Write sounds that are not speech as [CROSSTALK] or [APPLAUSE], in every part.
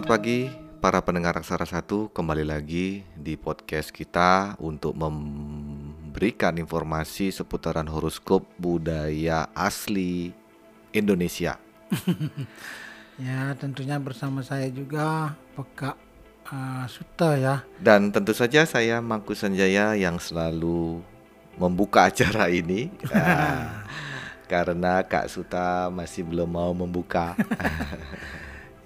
Selamat pagi para pendengar Aksara Satu kembali lagi di podcast kita untuk memberikan informasi seputaran horoskop budaya asli Indonesia. [LAUGHS] Ya, tentunya bersama saya juga Peka uh, Suta ya. Dan tentu saja saya Mangku Sanjaya yang selalu membuka [LAUGHS] acara ini. Ah, karena Kak Suta masih belum mau membuka. [LAUGHS]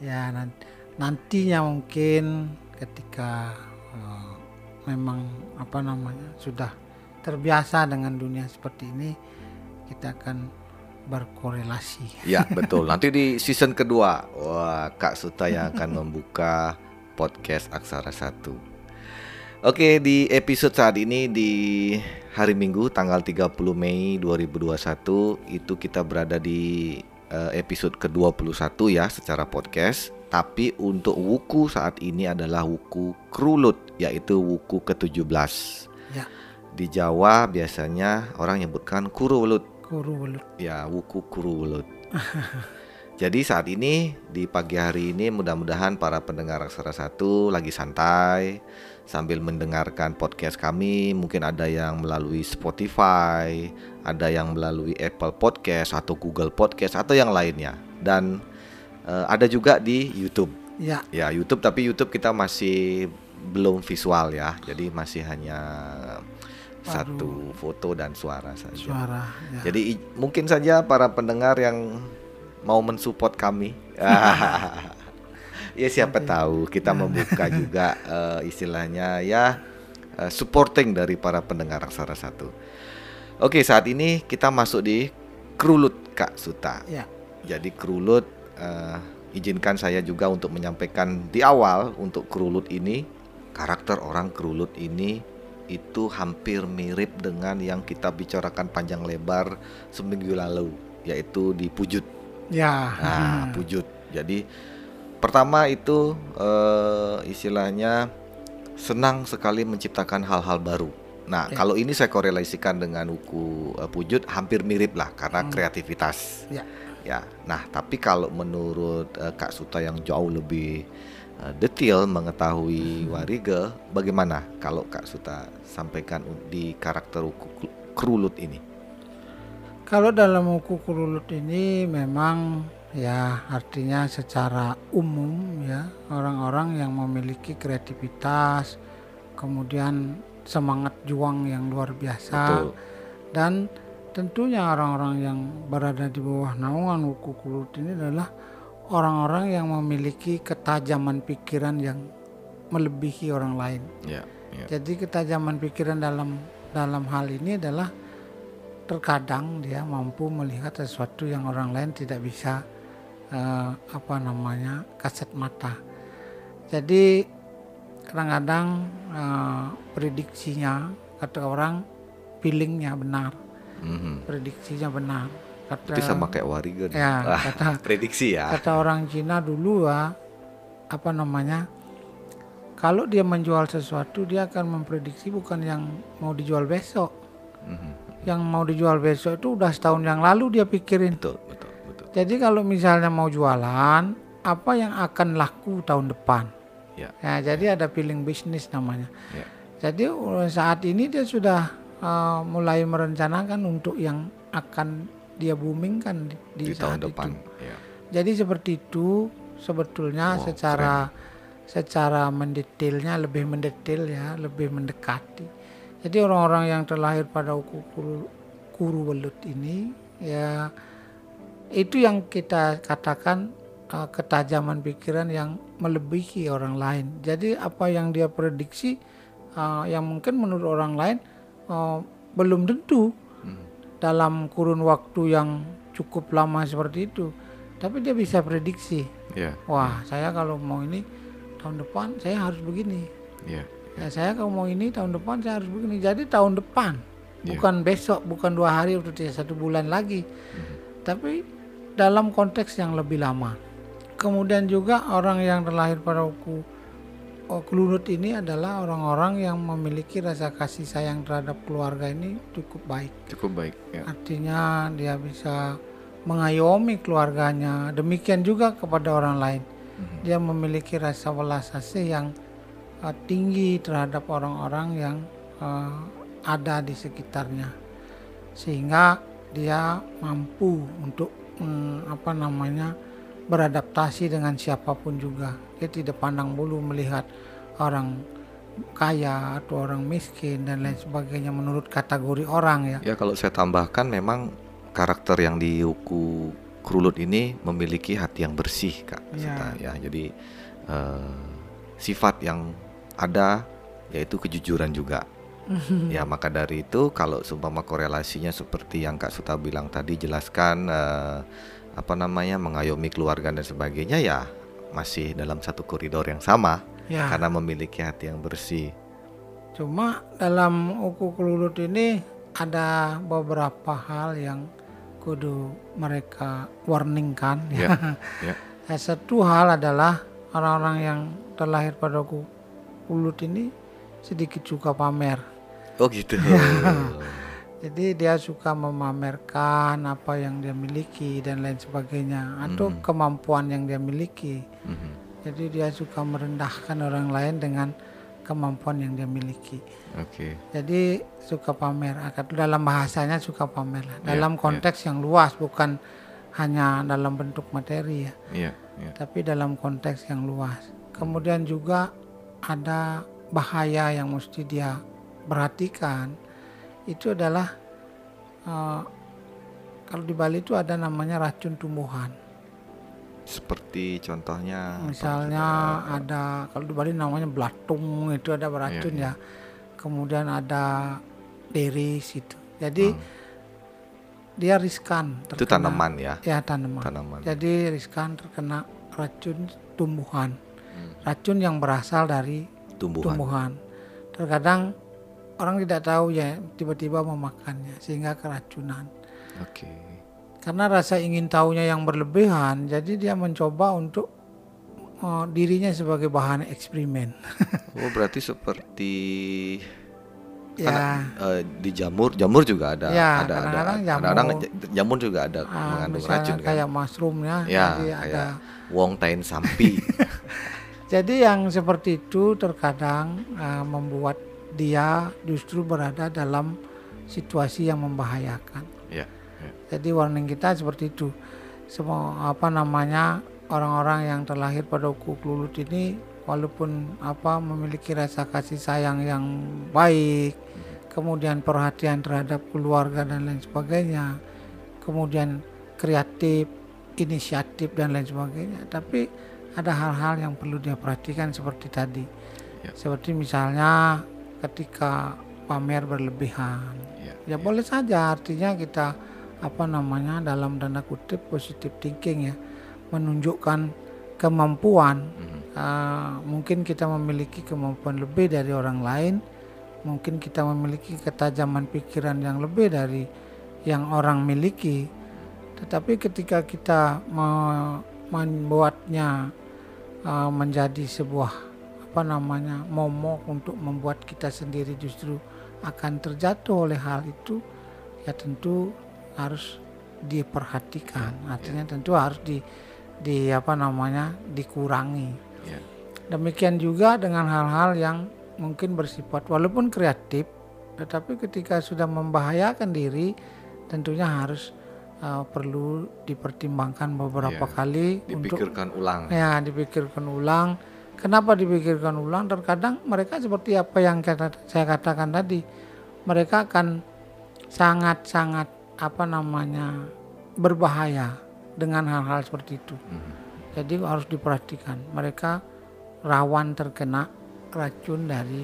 Ya, nan- nantinya mungkin ketika uh, memang apa namanya sudah terbiasa dengan dunia seperti ini, kita akan berkorelasi. ya [LAUGHS] betul. Nanti di season kedua, wah Kak Suta yang akan [LAUGHS] membuka podcast Aksara Satu. Oke, di episode saat ini di hari Minggu tanggal 30 Mei 2021 itu kita berada di eh, episode ke-21 ya secara podcast. Tapi untuk wuku saat ini adalah wuku krulut yaitu wuku ke-17. Ya, Di Jawa biasanya orang nyebutkan kurulut. kuru welut. Ya, wuku kurulut. [LAUGHS] Jadi saat ini di pagi hari ini mudah-mudahan para pendengar Aksara Satu lagi santai sambil mendengarkan podcast kami. Mungkin ada yang melalui Spotify, ada yang melalui Apple Podcast atau Google Podcast atau yang lainnya. Dan eh, ada juga di YouTube. Ya, Ya, YouTube tapi YouTube kita masih belum visual ya. Jadi masih hanya satu foto dan suara saja. suara. Ya. Jadi mungkin saja para pendengar yang mau mensupport kami. [LAUGHS] ya siapa tahu kita membuka [LAUGHS] juga eh, istilahnya ya eh, supporting dari para pendengar Aksara Satu. Oke, saat ini kita masuk di Krulut Kak Suta. Ya, Jadi Krulut eh, izinkan saya juga untuk menyampaikan di awal untuk Krulut ini karakter orang Krulut ini itu hampir mirip dengan yang kita bicarakan panjang lebar seminggu lalu yaitu di Pujut. ya. Nah, Pujut. Jadi pertama itu eh, istilahnya senang sekali menciptakan hal-hal baru. Nah, Ya. kalau ini saya korelasikan dengan buku eh, Pujut hampir mirip lah karena kreativitas. Ya. Ya, nah tapi kalau menurut eh, Kak Suta yang jauh lebih eh, detail mengetahui Warige, bagaimana kalau Kak Suta sampaikan di karakter Uku Krulut ini? Kalau dalam buku kurulut ini memang ya artinya secara umum ya orang-orang yang memiliki kreativitas, kemudian semangat juang yang luar biasa Betul. dan tentunya orang-orang yang berada di bawah naungan buku kurulut ini adalah orang-orang yang memiliki ketajaman pikiran yang melebihi orang lain. Ya, ya. Jadi ketajaman pikiran dalam dalam hal ini adalah terkadang dia mampu melihat sesuatu yang orang lain tidak bisa eh, apa namanya kasat mata. Jadi kadang-kadang eh, prediksinya kata orang feelingnya benar, Mhm. prediksinya benar. Kata Itu sama kayak Warige. nih. Ya, Wah, [LAUGHS] kata- prediksi ya. kata orang Cina dulu ya apa namanya kalau dia menjual sesuatu dia akan memprediksi bukan yang mau dijual besok Mhm. yang mau dijual besok itu udah setahun yang lalu dia pikirin Betul, betul, betul. jadi kalau misalnya mau jualan apa yang akan laku tahun depan Ya. ya jadi ada feeling bisnis namanya Ya. jadi saat ini dia sudah uh, mulai merencanakan untuk yang akan dia boomingkan di, di, Di saat tahun depan. itu. Ya. Jadi seperti itu sebetulnya Wow, secara secara mendetailnya lebih mendetail ya, lebih mendekati. Jadi orang-orang yang terlahir pada uku kuru, kuru welut ini ya itu yang kita katakan uh, ketajaman pikiran yang melebihi orang lain. Jadi apa yang dia prediksi uh, yang mungkin menurut orang lain uh, belum tentu dalam kurun waktu yang cukup lama seperti itu. Tapi dia bisa prediksi. Ya. Wah, saya kalau mau ini tahun depan saya harus begini. Ya. Ya, saya kalau mau ini tahun depan saya harus begini. Jadi tahun depan, Iya. bukan besok, bukan dua hari atau tidak satu bulan lagi, tapi dalam konteks yang lebih lama. Kemudian juga orang yang terlahir pada uku oh, kelunut ini adalah orang-orang yang memiliki rasa kasih sayang terhadap keluarga ini cukup baik. Cukup baik. Ya. Artinya dia bisa mengayomi keluarganya. Demikian juga kepada orang lain. dia memiliki rasa welas asih yang uh, tinggi terhadap orang-orang yang uh, ada di sekitarnya sehingga dia mampu untuk um, apa namanya beradaptasi dengan siapa pun juga dia tidak pandang bulu melihat orang kaya atau orang miskin dan lain sebagainya menurut kategori orang ya Ya kalau saya tambahkan memang karakter yang di Uku Krulut ini memiliki hati yang bersih kak. Ya. Serta, ya jadi eh, sifat yang ada yaitu kejujuran juga. [LAUGHS] ya maka dari itu kalau seumpama korelasinya seperti yang kak Suta bilang tadi jelaskan eh, apa namanya mengayomi keluarga dan sebagainya ya masih dalam satu koridor yang sama ya karena memiliki hati yang bersih. Cuma dalam uku kelulut ini ada beberapa hal yang kudu mereka warningkan ya. [LAUGHS] Ya, ya. Ya, Satu hal adalah orang-orang yang terlahir pada uku kelulut ini sedikit suka pamer. Oh gitu. [LAUGHS] Jadi dia suka memamerkan apa yang dia miliki dan lain sebagainya atau Mhm. kemampuan yang dia miliki. Mhm. Jadi dia suka merendahkan orang lain dengan kemampuan yang dia miliki. Oke. Jadi suka pamer. Dalam bahasanya suka pamer. Iya, Dalam iya. konteks yang luas bukan hanya dalam bentuk materi ya, Iya, iya. tapi dalam konteks yang luas. Kemudian juga ada bahaya yang mesti dia perhatikan. Itu adalah eh, kalau di Bali itu ada namanya racun tumbuhan. Seperti contohnya apa? Misalnya ada kalau di Bali namanya belatung itu ada beracun Iya, ya. Kemudian ada deris itu. Jadi dia riskan. itu terkena- tanaman ya, Ya tanaman. tanaman. Jadi riskan terkena racun tumbuhan. Hmm. Racun yang berasal dari Tumbuhan. tumbuhan. Terkadang orang tidak tahu ya tiba-tiba memakannya sehingga keracunan. Oke. Karena rasa ingin tahunya yang berlebihan, jadi dia mencoba untuk eh, dirinya sebagai bahan eksperimen. [LAUGHS] Oh berarti seperti ya, eh, di jamur, jamur juga ada, Ya, ada, ada, kadang-kadang jamur. kadang-kadang jamur juga ada ah, mengandung racun kan. kayak mushroom ya, Ya, kayak ada. wong tain sampi. [LAUGHS] Jadi yang seperti itu terkadang eh, membuat dia justru berada dalam situasi yang membahayakan. ya, ya. Jadi warning kita seperti itu. Semua apa namanya orang-orang yang terlahir pada uku kelulut ini walaupun apa memiliki rasa kasih sayang yang baik, kemudian perhatian terhadap keluarga dan lain sebagainya, kemudian kreatif, inisiatif dan lain sebagainya. Tapi ada hal-hal yang perlu dia perhatikan seperti tadi. Ya. Seperti misalnya ketika pamer berlebihan. Ya, Ya boleh saja artinya kita apa namanya dalam tanda kutip positive thinking ya menunjukkan kemampuan Mhm. Ah, mungkin kita memiliki kemampuan lebih dari orang lain mungkin kita memiliki ketajaman pikiran yang lebih dari yang orang miliki tetapi ketika kita me- membuatnya ah, menjadi sebuah apa namanya momok untuk membuat kita sendiri justru akan terjatuh oleh hal itu ya tentu harus diperhatikan artinya tentu harus di di apa namanya dikurangi ya. demikian juga dengan hal-hal yang mungkin bersifat walaupun kreatif tetapi ketika sudah membahayakan diri tentunya harus uh, perlu dipertimbangkan beberapa Ya, kali untuk Dipikirkan ulang. ya dipikirkan ulang kenapa dipikirkan ulang terkadang mereka seperti apa yang saya katakan tadi mereka akan sangat-sangat apa namanya berbahaya dengan hal-hal seperti itu Mhm. jadi harus diperhatikan mereka rawan terkena racun dari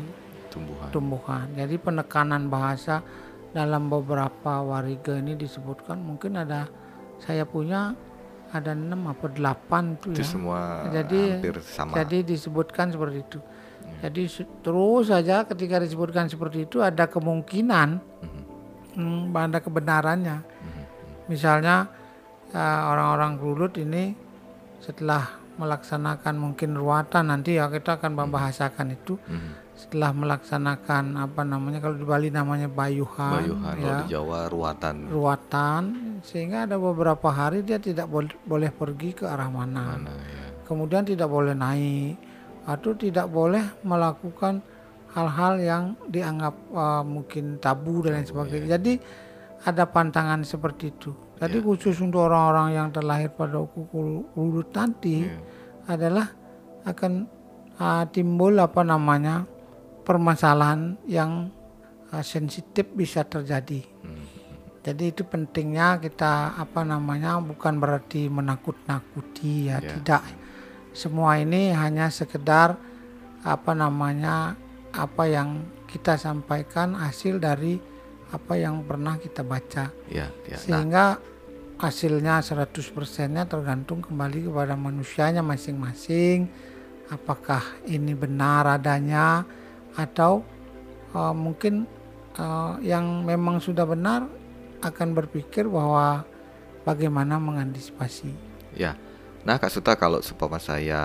Tumbuhan. tumbuhan jadi penekanan bahasa dalam beberapa wariga ini disebutkan mungkin ada saya punya ada enam apa delapan tuh Itu ya semua Jadi- hampir sama. jadi disebutkan seperti itu. Ya. Jadi terus saja ketika disebutkan seperti itu ada kemungkinan Mhm. hmm, ada kebenarannya. Mhm. Misalnya eh, orang-orang Rulut ini setelah melaksanakan mungkin ruatan nanti ya kita akan membahasakan itu Mhm. setelah melaksanakan apa namanya kalau di Bali namanya bayuhan, Bayuhan, kalau ya di Jawa ruatan. ruatan sehingga ada beberapa hari dia tidak boleh boleh pergi ke arah mana. Mana ya? kemudian tidak boleh naik atau tidak boleh melakukan hal-hal yang dianggap uh, mungkin tabu dan lain sebagainya. Jadi ada pantangan seperti itu. Jadi Ya. khusus untuk orang-orang yang terlahir pada urut nanti Ya. adalah akan uh, timbul apa namanya permasalahan yang uh, sensitif bisa terjadi. Hmm. Jadi itu pentingnya kita apa namanya bukan berarti menakut-nakuti ya, Ya. tidak. Semua ini hanya sekedar apa namanya apa yang kita sampaikan hasil dari apa yang pernah kita baca. Ya, ya. Nah, Sehingga hasilnya 100%-nya tergantung kembali kepada manusianya masing-masing. Apakah ini benar adanya atau uh, mungkin uh, yang memang sudah benar akan berpikir bahwa bagaimana mengantisipasi. ya. Nah, Kak Suta kalau supaya saya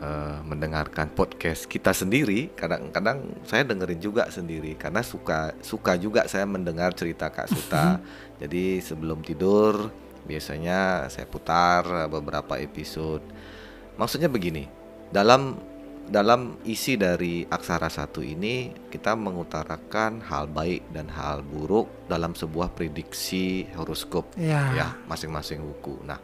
eh, mendengarkan podcast kita sendiri, kadang-kadang saya dengerin juga sendiri karena suka suka juga saya mendengar cerita Kak Suta. [LAUGHS] Jadi sebelum tidur biasanya saya putar beberapa episode. Maksudnya begini, dalam dalam isi dari aksara satu ini kita mengutarakan hal baik dan hal buruk dalam sebuah prediksi horoskop Ya. ya masing-masing wuku. Nah,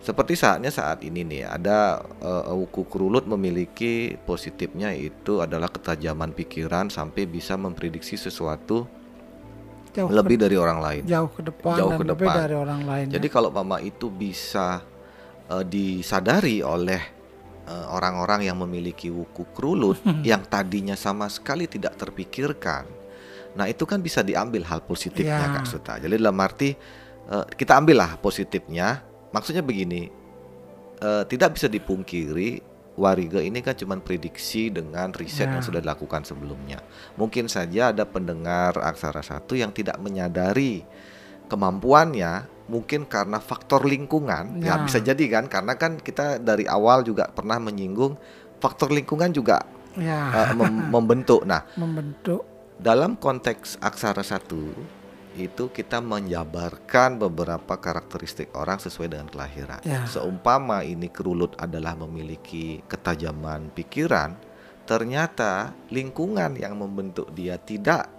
seperti saatnya saat ini nih ada eh, wuku kerulut memiliki positifnya itu adalah ketajaman pikiran sampai bisa memprediksi sesuatu Jauh lebih dari orang lain. jauh ke depan Jauh ke lebih depan. dari orang lain. Jadi kalau mama itu bisa eh, disadari oleh eh, orang-orang yang memiliki wuku kerulut yang tadinya sama sekali tidak terpikirkan. Nah, itu kan bisa diambil hal positifnya Ya. Kak Suta. Jadi dalam arti eh, kita ambillah positifnya. Maksudnya begini, eh, tidak bisa dipungkiri Wariga ini kan cuma prediksi dengan riset Ya. yang sudah dilakukan sebelumnya. Mungkin saja ada pendengar aksara satu yang tidak menyadari kemampuannya mungkin karena faktor lingkungan ya Ya. bisa jadi kan karena kan kita dari awal juga pernah menyinggung faktor lingkungan juga ya eh, mem- [LAUGHS] membentuk nah membentuk dalam konteks aksara satu itu kita menjabarkan beberapa karakteristik orang sesuai dengan kelahiran. Ya. Seumpama ini kerulut adalah memiliki ketajaman pikiran, ternyata lingkungan yang membentuk dia tidak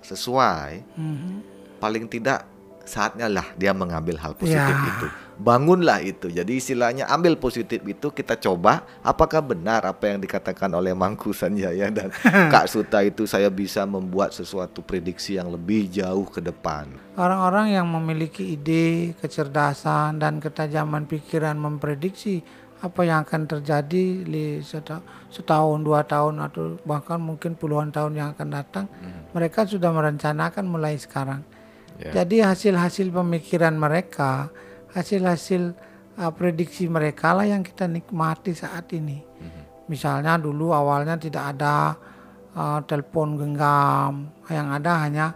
sesuai, mhm, paling tidak saatnya lah dia mengambil hal positif Ya. itu. Bangunlah itu. Jadi istilahnya ambil positif itu kita coba apakah benar apa yang dikatakan oleh Mangku Sanjaya dan [LAUGHS] Kak Suta itu saya bisa membuat sesuatu prediksi yang lebih jauh ke depan. orang-orang yang memiliki ide, kecerdasan dan ketajaman pikiran memprediksi apa yang akan terjadi di seta- setahun, dua tahun atau bahkan mungkin puluhan tahun yang akan datang, mereka sudah merencanakan mulai sekarang. Ya. Jadi hasil-hasil pemikiran mereka, hasil-hasil uh, prediksi mereka lah yang kita nikmati saat ini. Misalnya dulu awalnya tidak ada uh, telepon genggam, yang ada hanya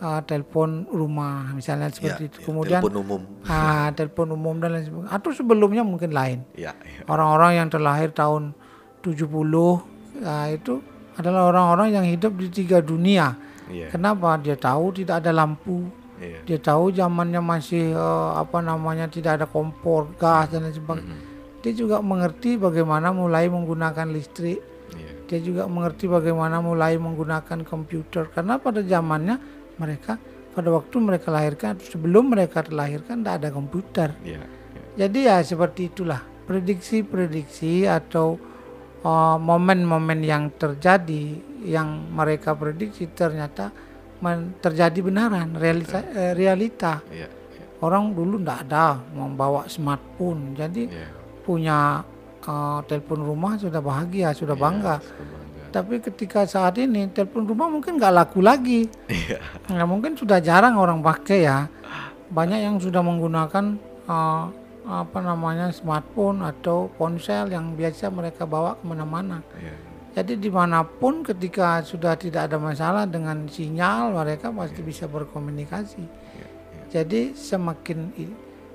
uh, telepon rumah, misalnya seperti Ya, itu. ya, Kemudian telepon umum. ah, telepon umum dan lain sebagainya. Atau sebelumnya mungkin lain. Ya, ya. Orang-orang yang terlahir tahun 70 ah, itu adalah orang-orang yang hidup di tiga dunia. Iya. Kenapa? Dia tahu tidak ada lampu, Iya. dia tahu zamannya masih eh, apa namanya tidak ada kompor, gas dan lain sebagainya. Dia juga mengerti bagaimana mulai menggunakan listrik. Iya. Dia juga mengerti bagaimana mulai menggunakan komputer karena pada zamannya mereka pada waktu mereka lahirkan atau sebelum mereka terlahirkan tidak ada komputer. Iya. iya. Jadi ya seperti itulah prediksi-prediksi atau uh, momen-momen yang terjadi yang mereka prediksi ternyata men- terjadi benaran realita, eh, realita. Iya. iya. Orang dulu tidak ada membawa smartphone, jadi Iya. punya uh, telepon rumah sudah bahagia, sudah bangga. Tapi ketika saat ini telepon rumah mungkin nggak laku lagi. Iya. Ya, mungkin sudah jarang orang pakai ya. Banyak yang sudah menggunakan uh, apa namanya smartphone atau ponsel yang biasa mereka bawa ke mana-mana. Iya. Jadi di mana pun ketika sudah tidak ada masalah dengan sinyal mereka pasti bisa berkomunikasi. Iya. Iya. Jadi semakin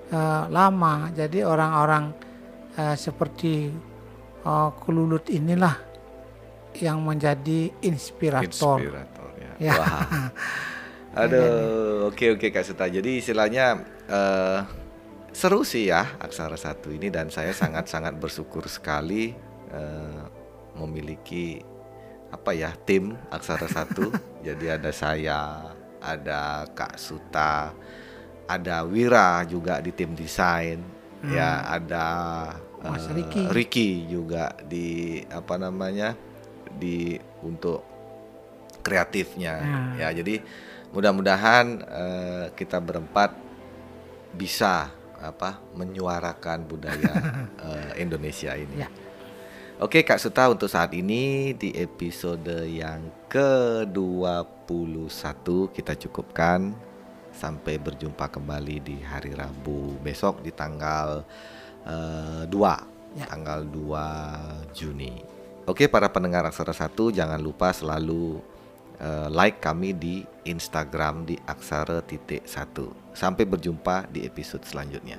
uh, lama jadi orang-orang uh, seperti uh, kelulut inilah yang menjadi inspirator. Inspirator ya. Ya. Wah. [LAUGHS] Aduh, oke oke Kak Suta. Jadi istilahnya eh, seru sih ya aksara satu ini dan saya sangat-sangat bersyukur sekali uh, memiliki apa ya tim aksara satu. [LAUGHS] Jadi ada saya, ada Kak Suta, ada Wira juga di tim desain, hmm. ya ada Mas uh, Ricky. Ricky juga di apa namanya di untuk kreatifnya hmm. ya jadi mudah-mudahan uh, kita berempat bisa apa menyuarakan budaya uh, [LAUGHS] Indonesia ini. Ya. Oke Kak Suta untuk saat ini di episode yang ke-21 kita cukupkan sampai berjumpa kembali di hari Rabu besok di tanggal uh, eh, 2 ya. tanggal 2 Juni. Oke para pendengar Aksara Satu jangan lupa selalu uh, like kami di Instagram di aksara titik satu. Sampai berjumpa di episode selanjutnya.